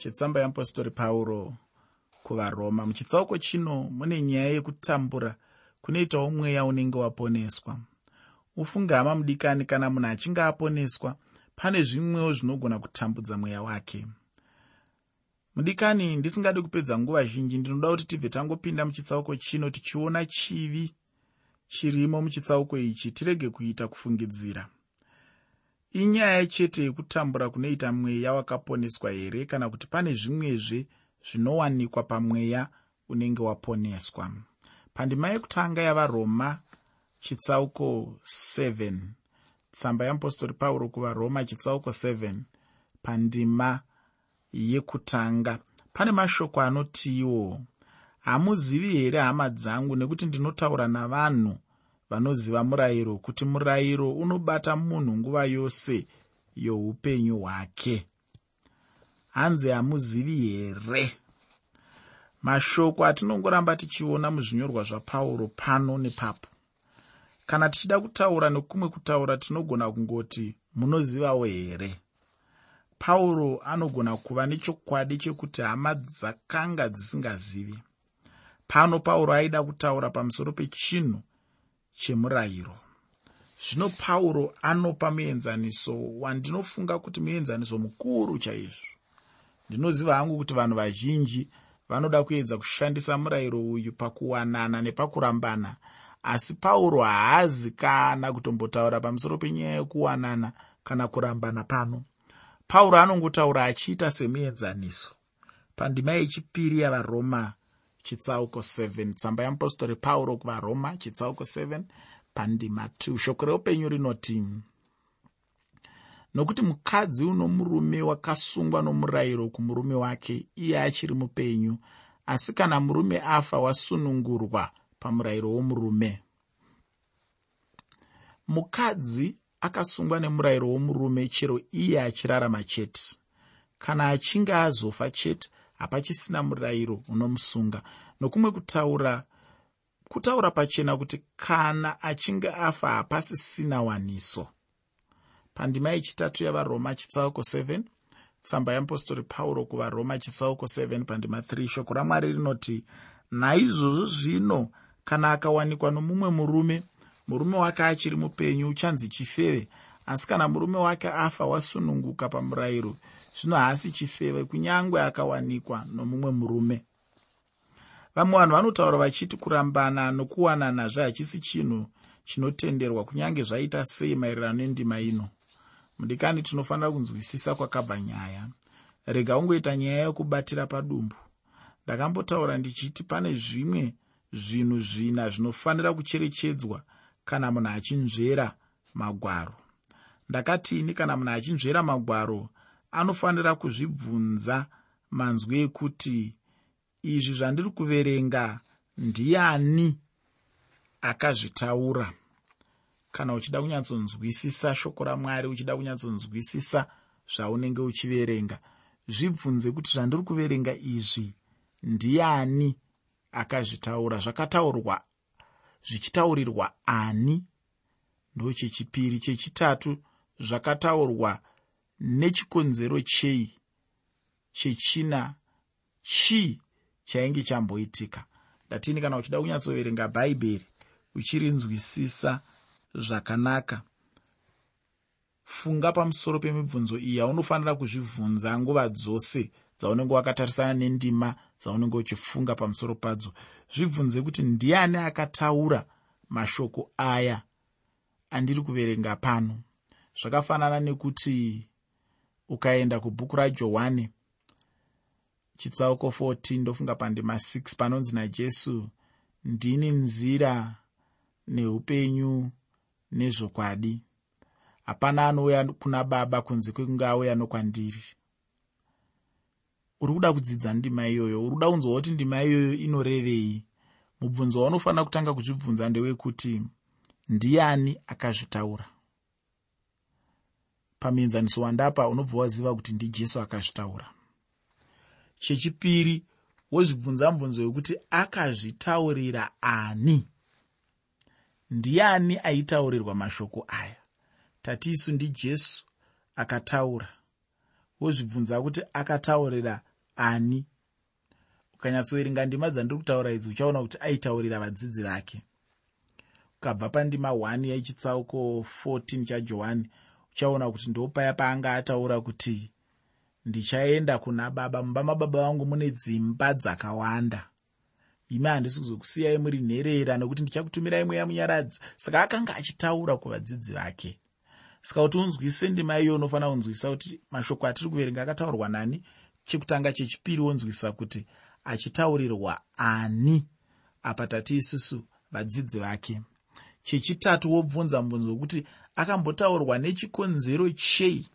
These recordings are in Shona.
chetsamba yeapostori pauro kuvaroma. Muchitsauko chino mune nyaya yekutambura kunoitawo mweya unenge waponeswa. Ufunge hama mudikani kana munhu achinge aponeswa pane zvimwewo zvinogona kutambudza mweya wake. Mudikani ndisingadi kupedza nguva zhinji ndinoda kuti tibve tangopinda muchitsauko chino tichiona chivi chirimo muchitsauko ichi tirege kuita kufungidzira inyaya chete yekutambura kunoita mweya wakaponeswa here kana kuti pane zvimwezve zvinowanikwa pamweya unenge waponeswa? Pandima yekutanga yavaroma chitsauko 7 tsamba yeapostori pauro kuvaroma chitsauko 7 pandima yekutanga. Pane mashoko anotiwo hamuzivi here hama dzangu nekuti ndinotaura navanhu vanoziva murayiro kuti murayiro unobata munhu nguva yose youpenyu hwake. Hanzi hamuzivi here? Mashoko atinongoramba tichiona muzvinyorwa zvapauro pano nepapo. Kana tichida kutaura nekumwe kutaura tinogona kungoti munozivawo here? Pauro anogona kuva nechokwadi chekuti hama dzakanga dzisingazivi. Pano pauro aida kutaura pamusoro pechinhu chemurayiro. Zvino pauro anopa muenzaniso wandinofunga kuti muenzaniso mukuru chaizvo. Ndinoziva hangu kuti vanhu vazhinji vanoda kuedza kushandisa murayiro uyu pakuwanana nepakurambana asi pauro haazi kana kutombotaura pamusoro penyaya yekuwanana kana kurambana pano. Pauro anongotaura achiita semuenzaniso. Pandima yechipiri yavaroma chitsauko 7 tsamba yeapostori pauro kuvaroma chitsauko 7 pandima 2 shoko reupenyu rinoti nokuti mukadzi uno murume wakasungwa nomurayiro kumurume wake iye achiri mupenyu asi kana murume afa wasunungurwa pamurayiro womurume. Mukadzi akasungwa nemurayiro womurume chero iye achirarama chete. Kana achinge azofa chete hapachisina murayiro unomusunga. Nokumwe kutaura kutaura pachena kuti kana achinge afa hapasisina waniso. Pandima yechitatu yavaroma chitsauko 7 tsamba yeapostori pauro kuvaroma chitsauko 7 pandima 3 shoko ramwari rinoti naizvozvo zvino kana akawanikwa nomumwe murume murume wake achiri mupenyu uchanzi chifeve asi kana murume wake afa wasununguka pamurayiro zvino haasi chifeve kunyange akawanikwa nomumwe murume. Vamwe vanhu vanotaura vachiti kurambana nokuwananazve hachisi chinhu chinotenderwa kunyange zvaita sei maererano nendima ino. Mudikani tinofanira kunzwisisa kwakabva nyaya. Rega ungoita nyaya yokubatira padumbu. Ndakambotaura ndichiti pane zvimwe zvinhu zvina zvinofanira kucherechedzwa kana munhu achinzvera magwaro. Ndakatini kana munhu achinzvera magwaro anofanira kuzvibvunza manzwi ekuti izvi zvandiri kuverenga ndiani akazvitaura? Kana uchida kunyatsonzwisisa shoko ramwari uchida kunyatsonzwisisa zvaunenge uchiverenga zvibvunze kuti zvandiri kuverenga izvi ndiani akazvitaura? Zvakataurwa zvichitaurirwa ani? Ndo chechipiri chechitatu zvakataurwa nechikonzero chei chechina chii chainge chamboitika. Ndatini kana uchida kunyatsoverenga bhaibheri uchirinzwisisa zvakanaka. Funga pamusoro pemibvunzo iyi yaunofanira kuzvibvunza nguva dzose dzaunenge wakatarisana nendima dzaunenge uchifunga pamusoro padzo. Zvibvunze kuti ndiani akataura mashoko aya? Andiri kuverenga pano. Zvakafanana nekuti ukaenda kubhuku rajohani chitsauko 14 ndofunga pandima 6 panonzi najesu ndini nzira neupenyu nezvokwadi. Hapana anouya kuna baba kunze kwekunge auya nokwandiri. Uri kuda kudzidza ndima iyoyo? Uri kuda kunzwa kuti ndima iyoyo inorevei? Mubvunzo waunofanira kutanga kuzvibvunza ndewekuti ndiani akazvitaura pamuenzaniso wandapa unobva waziva kuti ndijesu akazvitaura. Chechipiri wozvibvunza mubvunzo wekuti akazvitaurira ani? Ndiani aitaurirwa mashoko aya? Tatisu ndijesu akataura. Wozvibvunza kuti akataurira ani? Ukanyatsoverenga ndima dzandiri kutaura idzi uchaona kuti aitaurira vadzidzi vake. Ukabva pandima 1 yechitsauko 14 chajohani uchaona kuti ndopaya paanga ataura kuti ndichaenda kuna baba. Mumba mababa vangu mune dzimba dzakawanda. Imi handisi kuzokusiyai muri nherera nokuti ndichakutumirai mweya munyaradzi. Saka akanga achitaura kuvadzidzi vake. Saka kuti unzwise ndima iyo unofanira kunzwisa kuti mashoko atiri kuverenga akataurwa nani? Chekutanga chechipiri wonzwisa kuti achitaurirwa ani apa tati isusu vadzidzi vake? Chechitatu wobvunza mubvunzo wekuti akambotaurwa nechikonzero chei?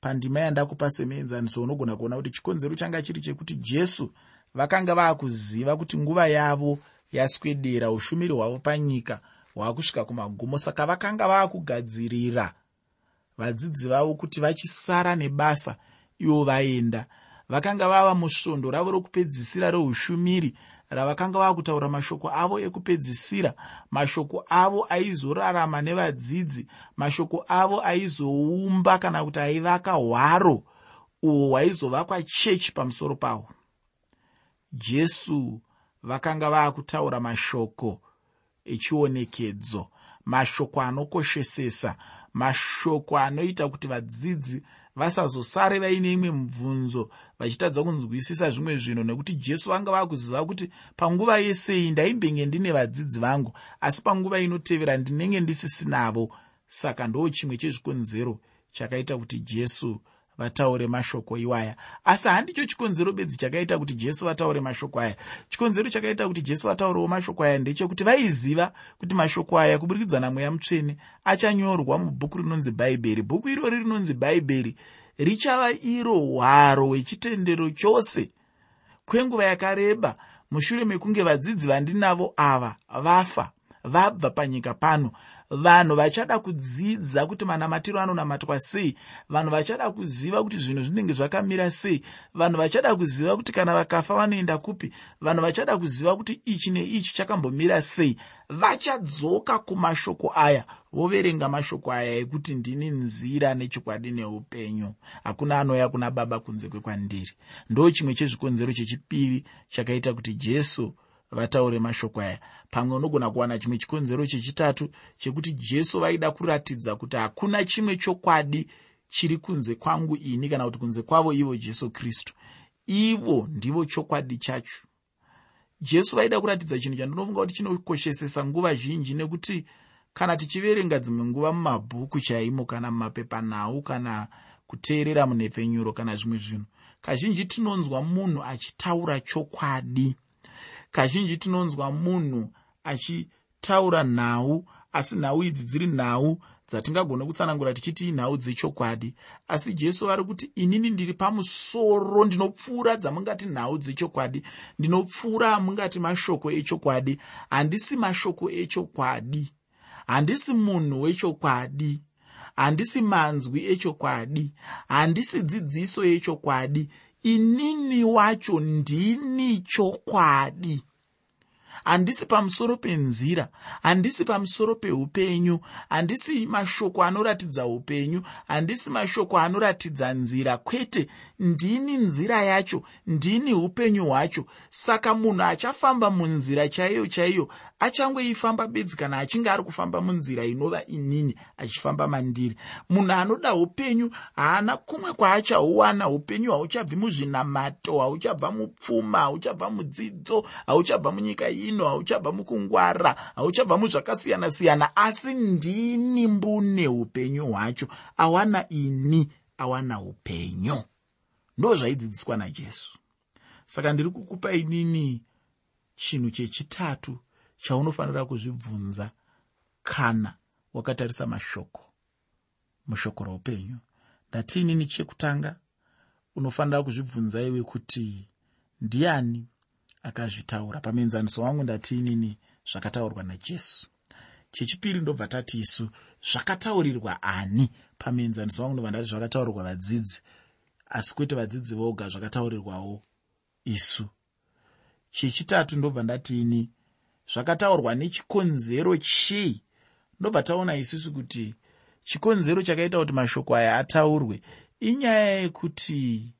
Pandima yandakupa semuenzaniso unogona kuona kuti chikonzero changa chiri chekuti jesu vakanga vaakuziva kuti nguva yavo yaswedera ushumiri hwavo panyika hwaakusvika kumagumo. Saka vakanga vaakugadzirira vadzidzi vavo kuti vachisara nebasa ivo vaenda. Vakanga vava musvondo ravo rokupedzisira reushumiri ravakanga vava kutaura mashoko avo ekupedzisira mashoko avo aizorarama nevadzidzi mashoko avo aizoumba kana kuti aivaka hwaro uhwo hwaizovakwa chechi pamusoro pahwo jesu vakanga vaa kutaura mashoko echionekedzo mashoko anokoshesesa mashoko anoita kuti vadzidzi vasazosare vaine imwe mubvunzo vachitadza kunzwisisa zvimwe zvinhu nekuti jesu vanga vakuziva kuti panguva yesei ndaimbenge ndine vadzidzi vangu asi panguva inotevera ndinenge ndisisinavo saka ndo chimwe chezvikonzero chakaita kuti jesu vataure mashoko iwaya. Asi handicho chikonzero bedzi chakaita kuti jesu vataure mashoko aya. Chikonzero chakaita kuti jesu vataurewo mashoko aya ndechekuti vaiziva kuti mashoko aya kuburikidza namweya mutsvene achanyorwa mubhuku rinonzi bhaibheri. Bhuku irori rinonzi bhaibheri richava iro hwaro hwechitendero chose. Kwenguva yakareba mushure mekunge vadzidzi vandinavo ava vafa vabva panyika pano vanhu vachada kudzidza kuti manamatiro anonamatwa sei? Vanhu vachada kuziva kuti zvinhu zvinenge zvakamira sei? Vanhu vachada kuziva kuti kana vakafa vanoenda kupi? Vanhu vachada kuziva kuti ichi neichi chakambomira sei? Vachadzoka kumashoko aya voverenga mashoko aya ekuti ndini nzira nechokwadi neupenyu. Hakuna anouya kuna baba kunze kwekwandiri. Ndo chimwe chezvikonzero chechipiri chakaita kuti jesu vataure mashoko aya. Pamwe unogona kuwana chimwe chikonzero chechitatu chekuti jesu vaida kuratidza kuti hakuna chimwe chokwadi chiri kunze kwangu ini kana kuti kunze kwavo ivo jesu kristu. Ivo ndivo chokwadi chacho. Jesu vaida kuratidza chinhu chandinofunga kuti chinokoshesesa nguva zhinji nekuti kana tichiverenga dzimwe nguva mumabhuku chaimo kana mumapepanhau kana kuteerera munhepfenyuro kana zvimwe zvinhu kazhinji tinonzwa munhu achitaura chokwadi kazhinji tinonzwa munhu achitaura nhau asi nhau idzi dziri nhau dzatingagone kutsanangura tichiti inhau dzechokwadi. Asi jesu vari kuti inini ndiri pamusoro ndinopfuura dzamungati nhau dzechokwadi. Ndinopfuura amungati mashoko echokwadi. Handisi mashoko echokwadi. Handisi munhu wechokwadi. Handisi manzwi echokwadi. Handisi dzidziso yechokwadi inini wacho ndini chokwadi. Handisi pamusoro penzira handisi pamusoro peupenyu handisi mashoko anoratidza upenyu handisi mashoko anoratidza nzira. Kwete ndini nzira yacho ndini upenyu hwacho. Saka munhu achafamba munzira chaiyo chaiyo achangoifamba bedzi kana achinge ari kufamba munzira inova inini achifamba mandiri. Munhu anoda upenyu haana kumwe kwaachauwana. Upenyu hauchabvi muzvinamato hauchabva mupfuma hauchabva mudzidzo hauchabva munyika ino hauchabva mukungwara hauchabva muzvakasiyana-siyana. Asi ndini mbune upenyu hwacho. Awana ini awana upenyu. Ndo zvaidzidziswa najesu. Saka ndiri kukupa inini chinhu chechitatu chaunofanira kuzvibvunza kana wakatarisa mashoko mushoko roupenyu ndatiinini chekutanga unofanira kuzvibvunza iwe kuti ndiani akazvitaura? Pamenzaniso wangu ndatiinini zvakataurwa najesu. Chechipiri ndobva tati isu zvakataurirwa ani? Pamenzaniso wangu ndobva ndati zvakataurirwa vadzidzi. Asi kwete vadzidzi voga zvakataurirwawo isu. Chechitatu ndobva ndatiini zvakataurwa nechikonzero chii ndobva taona isusu kuti chikonzero chakaita kuti mashoko aya ataurwe. Inyaya yekuti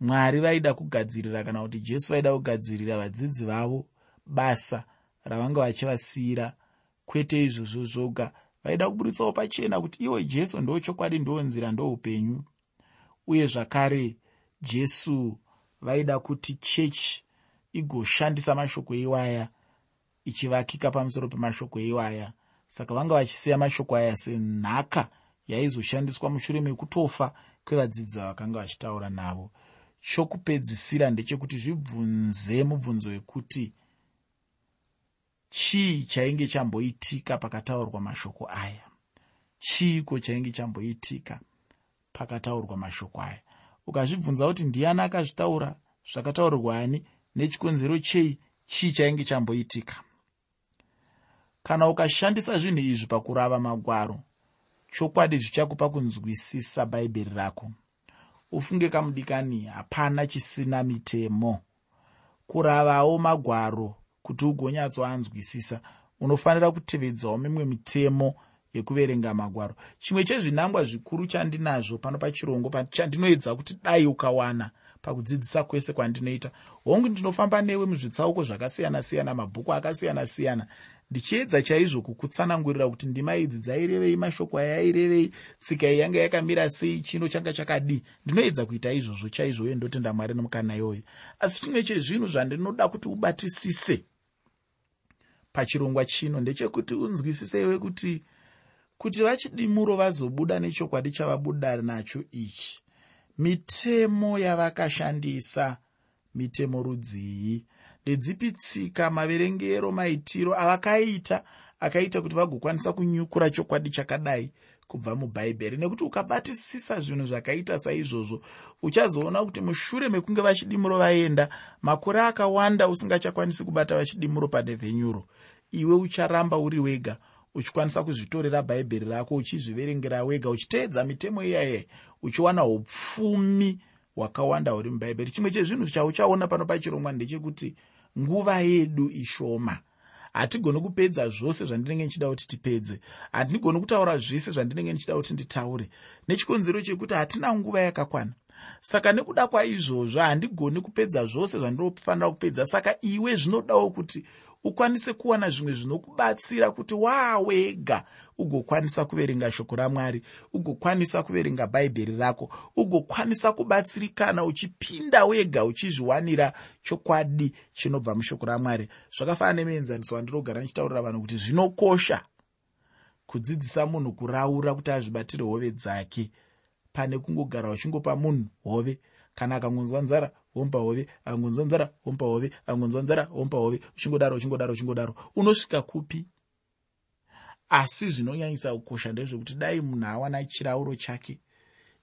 mwari vaida kugadzirira kana kuti jesu vaida kugadzirira vadzidzi vavo basa ravanga vachivasiyira kwete izvozvo zvoga. Vaida kuburitsawo pachena kuti iwo jesu ndo chokwadi ndo nzira ndoupenyu uye zvakare jesu vaida kuti chechi igoshandisa mashoko iwaya ichivakika pamusoro pemashoko iwaya. Saka vanga vachisiya mashoko aya senhaka yaizoshandiswa mushure mekutofa kwevadzidzi vavakanga vachitaura navo. Chokupedzisira ndechekuti zvibvunze mubvunzo wekuti chii chainge chamboitika pakataurwa mashoko aya? Chiiko chainge chamboitika pakataurwa mashoko aya? Ukazvibvunza kuti ndiani akazvitaura? Zvakataurirwa ani? Nechikonzero chei chii chainge chamboitika kana ukashandisa zvinhu izvi pakurava magwaro chokwadi zvichakupa kunzwisisa bhaibheri rako. Ufunge kamudikani hapana chisina mitemo. Kuravawo magwaro kuti ugonyatsoanzwisisa unofanira kutevedzawo mimwe mitemo yekuverenga magwaro. Chimwe chezvinangwa zvikuru chandinazvo pano pachirongo chandinoedza kuti dai ukawana pakudzidzisa kwese kwandinoita hongu ndinofamba newe muzvitsauko zvakasiyana-siyana mabhuku akasiyana-siyana ndichiedza chaizvo kukutsanangurira kuti ndima idzi dzairevei mashoko aya airevei tsika iyi yanga yakamira sei chino changa chakadii. Ndinoedza kuita izvozvo chaizvo uye ndotenda mwari nomukana iyoyo asi chimwe chezvinhu zvandinoda kuti ubatisise pachirongwa chino ndechekuti unzwisise iwe kuti kuti vachidimuro vazobuda nechokwadi chavabuda nacho ichi. Mitemo yavakashandisa mitemo rudzii ndedzipi tsika maverengero maitiro avakaita akaita kuti vagokwanisa kunyukura chokwadi chakadai kubva mubhaibheri nekuti ukabatisisa zvinhu zvakaita saizvozvo uchazoona kuti mushure mekunge vachidimuro vaenda makore akawanda usingachakwanisi kubata vachidimuro padevhenyuro. Iwe ucharamba uri wega uchikwanisa kuzvitorera bhaibheri rako uchizviverengera wega uchiteedza mitemo iyayai uchiwana upfumi hwakawanda huri mubhaibheri chimwe chezvinhu chauchaona pano pachirongwa ndechekuti nguva yedu ishoma. Hatigoni kupedza zvose zvandinenge ndichida kuti tipedze. Handigoni kutaura zvese zvandinenge ndichida kuti nditaure. Nechikonzero chekuti hatina nguva yakakwana. Saka nekuda kwaizvozvo handigoni kupedza zvose zvandinofanira kupedza. Saka iwe zvinodawo kuti ukwanise kuwana zvimwe zvinokubatsira kuti waawega ugokwanisa kuverenga shoko ramwari ugokwanisa kuverenga bhaibheri rako ugokwanisa kubatsirikana uchipinda wega uchizviwanira chokwadi chinobva mushoko ramwari. Zvakafanana nemuenzaniso wandinogara ndichitaurira vanhu kuti zvinokosha kudzidzisa munhu kuraura kuti azvibatire hove dzake. Pane kungogara uchingopa munhu hove kana akangonzwa nzara womupa hove akangonzwa nzara womupa hove akangonzwa nzara womupa hove uchingodaro uchingodaro uchingodaro. Unosvika kupi? Asi zvinonyanyisa kukosha ndezvekuti dai munhu awana chirauro chake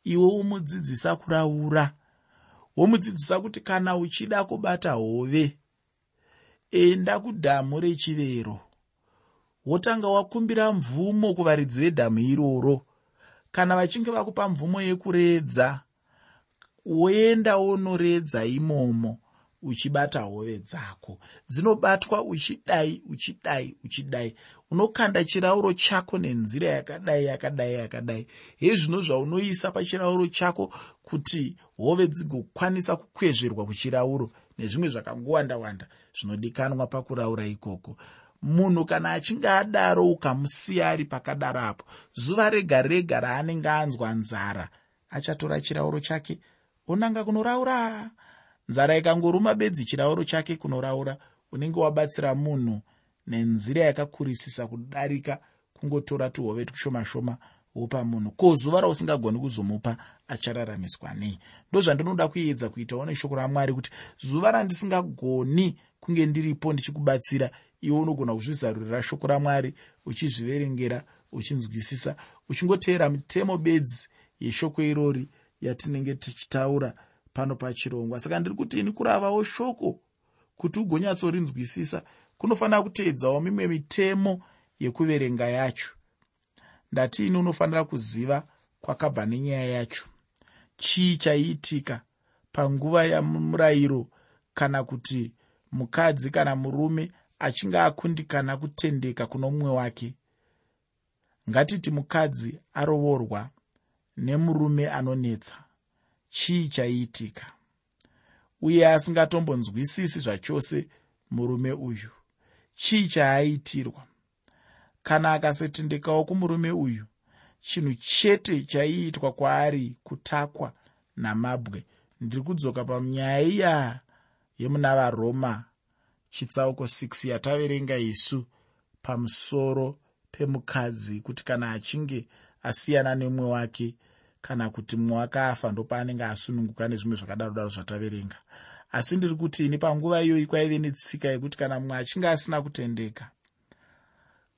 iwe womudzidzisa kuraura. Womudzidzisa kuti kana uchida kubata hove enda kudhamu rechivero. Wotanga wakumbira mvumo kuvaridzi vedhamu iroro. Kana vachinge vakupa mvumo yekuredza woenda wonoredza imomo uchibata hove dzako. Dzinobatwa uchidai uchidai uchidai. Unokanda chirauro chako nenzira yakadai yakadai yakadai. Hezvino zvaunoisa pachirauro chako kuti hove dzigokwanisa kukwezverwa kuchirauro nezvimwe zvakangowanda wanda zvinodikanwa pakuraura ikoko. Munhu kana achinge adaro ukamusiya ari pakadarapo zuva rega rega raanenge anzwa nzara achatora chirauro chake onanga kunoraura. Nzara ikangoruma bedzi chirauro chake kunoraura. Unenge wabatsira munhu nenzira yakakurisisa kudarika kungotora tuhove tushoma shoma wopa munhu. Ko zuva rausingagoni kuzomupa achararamiswa nei? Ndozvandinoda kuedza kuitawo neshoko ramwari kuti zuva randisingagoni kunge ndiripo ndichikubatsira iwe unogona kuzvizarurira shoko ramwari uchizviverengera uchinzwisisa uchingoteera mitemo bedzi yeshoko irori yatinenge tichitaura pano pachirongwa. Saka ndiri kuti ini kuravawo shoko kuti ugonyatsorinzwisisa kunofanira kuteedzawo mimwe mitemo yekuverenga yacho. Ndati ini unofanira kuziva kwakabva nenyaya yacho. Chii chaiitika panguva yamurayiro kana kuti mukadzi kana murume achinge akundikana kutendeka kuno mumwe wake? Ngatiti mukadzi arovorwa nemurume anonetsa. Chii chaiitika? Uye asingatombonzwisisi zvachose murume uyu. Chii chaaitirwa? Kana akasatendekawo kumurume uyu chinhu chete chaiitwa kwaari kutakwa namabwe. Ndiri kudzoka panyaya iya yemuna varoma. Chitsauko 6 yataverenga isu pamusoro pemukadzi kuti kana achinge asiyana nemumwe wake kana kuti mumwe wake afa ndopaanenge asununguka nezvimwe zvakadaro daro zvataverenga. Asi ndiri kuti ini panguva iyoyi kwaive netsika yekuti kana mumwe achinge asina kutendeka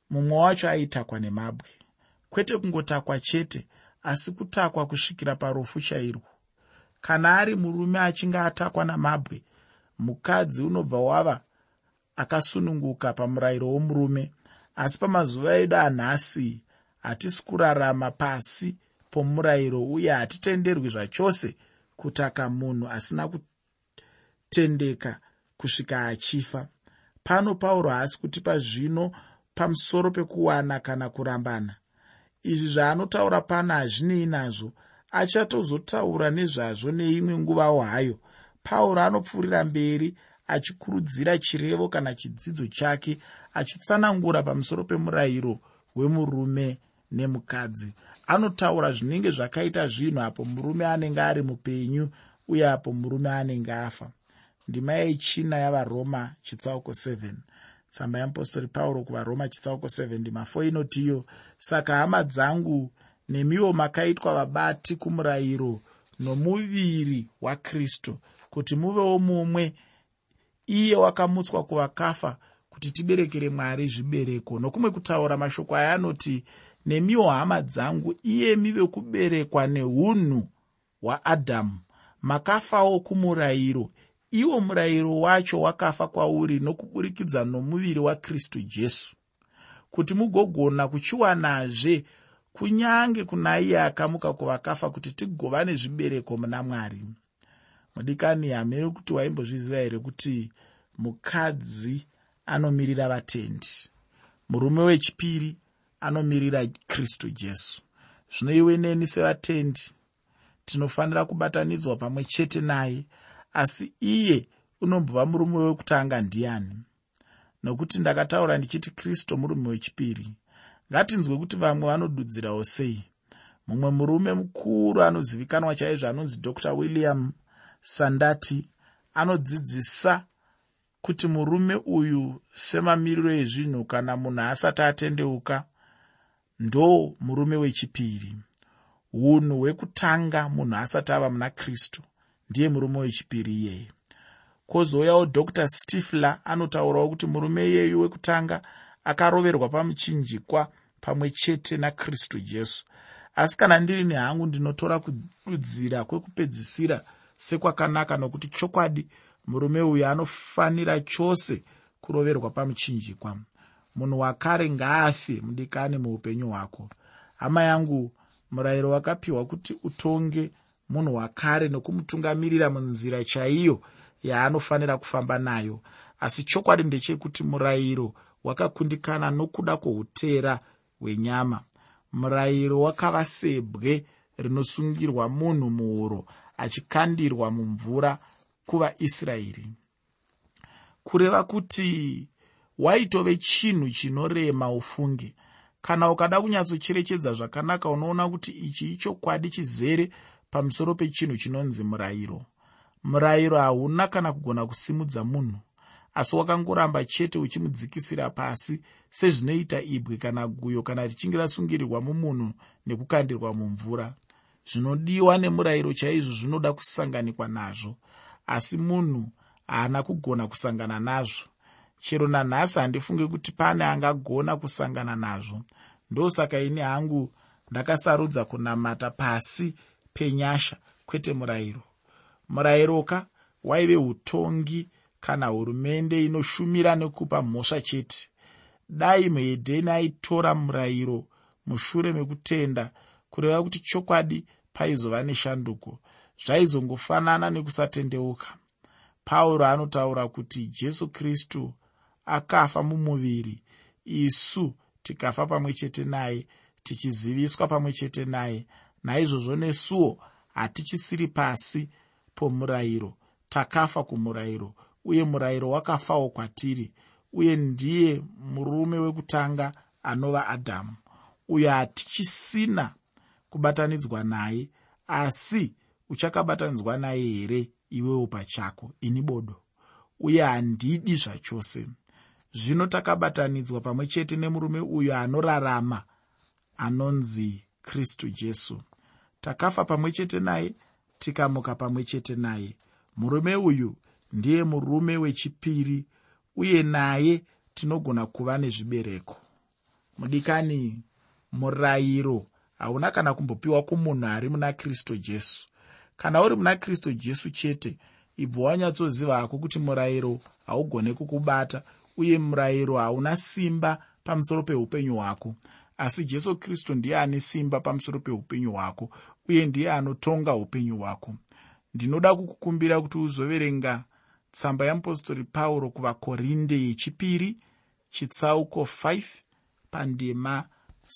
mumwe wacho aitakwa nemabwe. Kwete kungotakwa chete asi kutakwa kusvikira parufu chairwo. Kana ari murume achinge atakwa namabwe mukadzi unobva wava akasununguka pamurayiro womurume. Asi pamazuva edu anhasi hatisi kurarama pasi pomurayiro uye hatitenderwi zvachose kutaka munhu asina kutendeka kusvika achifa. Pano pauro haasi kutipa zvino pamusoro pekuwana kana kurambana. Izvi zvaanotaura pano hazvinei nazvo. Achatozotaura nezvazvo neimwe nguvawo hayo. Pauro anopfuurira mberi achikurudzira chirevo kana chidzidzo chake achitsanangura pamusoro pemurayiro wemurume nemukadzi anotaura zvinenge zvakaita zvinhu apo murume anenge ari mupenyu uye apo murume anenge afa. Ndima yechina yavaroma chitsauko 7 tsamba yeapostori pauro kuvaroma chitsauko 7 ndima 4 inotiyo saka hama dzangu nemiwo makaitwa vabati kumurayiro nomuviri wakristu kuti muvewo mumwe. Iye wakamutswa kuvakafa kuti tiberekere mwari zvibereko. Nokumwe kutaura mashoko aya anoti nemiwo hama dzangu iyemi vekuberekwa neunhu hwaadhamu makafawo kumurayiro. Iwo murayiro wacho wakafa kwauri nokuburikidza nomuviri wakristu jesu. Kuti mugogona kuchiwanazve kunyange kuna iye akamuka kuvakafa kuti tigova nezvibereko muna mwari. Mudikani hamiri kuti waimbozviziva here kuti mukadzi anomirira vatendi? Murume wechipiri anomirira kristu jesu. Zvino iwe neni sevatendi tinofanira kubatanidzwa pamwe chete naye asi iye unombova murume wekutanga ndiani? Nokuti ndakataura ndichiti kristu murume wechipiri. Ngatinzwe kuti vamwe vanodudzirawo sei. Mumwe murume mukuru anozivikanwa chaizvo anonzi dr william sandati anodzidzisa kuti murume uyu semamiriro ezvinhu kana munhu asati atendeuka ndo murume wechipiri. Unhu hwekutanga munhu asati ava muna kristu ndiye murume wechipiri iyeye kwozouyawo dr. Stifler anotaurawo kuti murume iyeyu wekutanga akaroverwa pamuchinjikwa pamwe chete nakristu jesu. Asi kana ndiri nehangu ndinotora kududzira kwekupedzisira sekwakanaka nokuti chokwadi murume uyu anofanira chose kuroverwa pamuchinjikwa munhu wakare ngaafe mudikani muupenyu hwako. Hama yangu murayiro wakapiwa kuti utonge munhu wakare nokumutungamirira munzira chaiyo yaanofanira kufamba nayo. Asi chokwadi ndechekuti murayiro wakakundikana nokuda kwoutera hwenyama. Murayiro wakava sebwe rinosungirwa munhu muhuro achikandirwa mumvura kuvaisraeri. Kureva kuti waitove chinhu chinorema ufunge. Kana ukada kunyatsocherechedza zvakanaka unoona kuti ichi ichokwadi chizere pamusoro pechinhu chinonzi murayiro. Murayiro hauna kana kugona kusimudza munhu asi wakangoramba chete uchimudzikisira pasi sezvinoita ibwe kana guyo kana richinge rasungirirwa mumunhu nekukandirwa mumvura. Zvinodiwa nemurayiro chaizvo zvinoda kusanganikwa nazvo asi munhu haana kugona kusangana nazvo chero nanhasi handifunge kuti pane angagona kusangana nazvo. Ndosaka ini hangu ndakasarudza kunamata pasi penyasha kwete murayiro. Murayiroka waive utongi kana hurumende inoshumira nekupa mhosva chete. Dai muhedheni aitora murayiro mushure mekutenda kureva kuti chokwadi paizova neshanduko. Zvaizongofanana nekusatendeuka. Pauro anotaura kuti jesu kristu akafa mumuviri. Isu tikafa pamwe chete naye tichiziviswa pamwe chete naye. Naizvozvo nesuwo hatichisiri pasi pomurayiro takafa kumurayiro uye murayiro wakafawo kwatiri uye ndiye murume wekutanga anova adhamu uyo hatichisina kubatanidzwa naye asi uchakabatanidzwa naye here iwewo pachako ini bodo? Uye handidi zvachose zvino takabatanidzwa pamwe chete nemurume uyo anorarama anonzi kristu jesu. Takafa pamwe chete naye tikamuka pamwe chete naye. Murume uyu ndiye murume wechipiri uye naye tinogona kuva nezvibereko. Mudikani murayiro hauna kana kumbopiwa kumunhu ari muna kristu jesu. Kana uri muna kristu jesu chete ibva wanyatsoziva hako kuti murayiro haugone kukubata uye murayiro hauna simba pamusoro peupenyu hwako. Asi jesu kristu ndiye ane simba pamusoro peupenyu hwako uye ndiye anotonga upenyu hwako. Ndinoda kukukumbira kuti uzoverenga tsamba yeapostori pauro kuvakorinde yechipiri chitsauko 5 pandima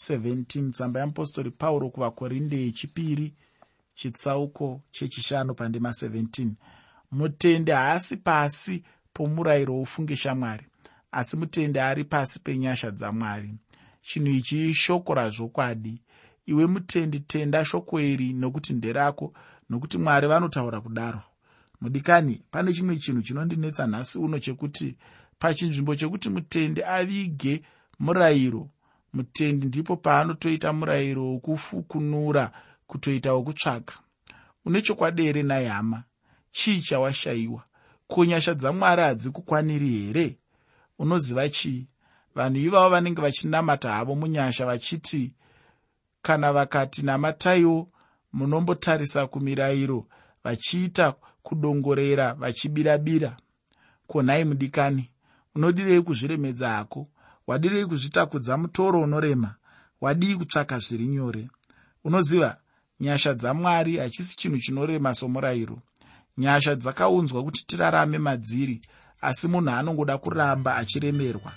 17 tsamba yeapostori pauro kuvakorinde yechipiri chitsauko chechishanu pandima 17 mutende haasi pasi pomurayiro wofunge shamwari asi mutende ari pasi penyasha dzamwari. Chinhu ichi ishoko razvokwadi iwe mutendi tenda shoko iri nokuti nderako nokuti mwari vanotaura kudaro. Mudikani pane chimwe chinhu chinondinetsa nhasi uno chekuti pachinzvimbo chekuti mutende avige murayiro mutendi ndipo paanotoita murayiro wokufukunura kutoita wokutsvaga une chokwadi here nai hama chii chawashayiwa? Ko nyasha dzamwari hadzikukwaniri here unoziva chii vanhu ivavo vanenge vachinamata havo munyasha vachiti kana vakati namataiwo munombotarisa kumirayiro vachiita kudongorera vachibirabira. Konhai mudikani unodirei kuzviremedza hako wadirei kuzvitakudza mutoro unorema wadii kutsvaka zviri nyore. Unoziva nyasha dzamwari hachisi chinhu chinorema somurayiro. Nyasha dzakaunzwa kuti tirarame madziri asi munhu anongoda kuramba achiremerwa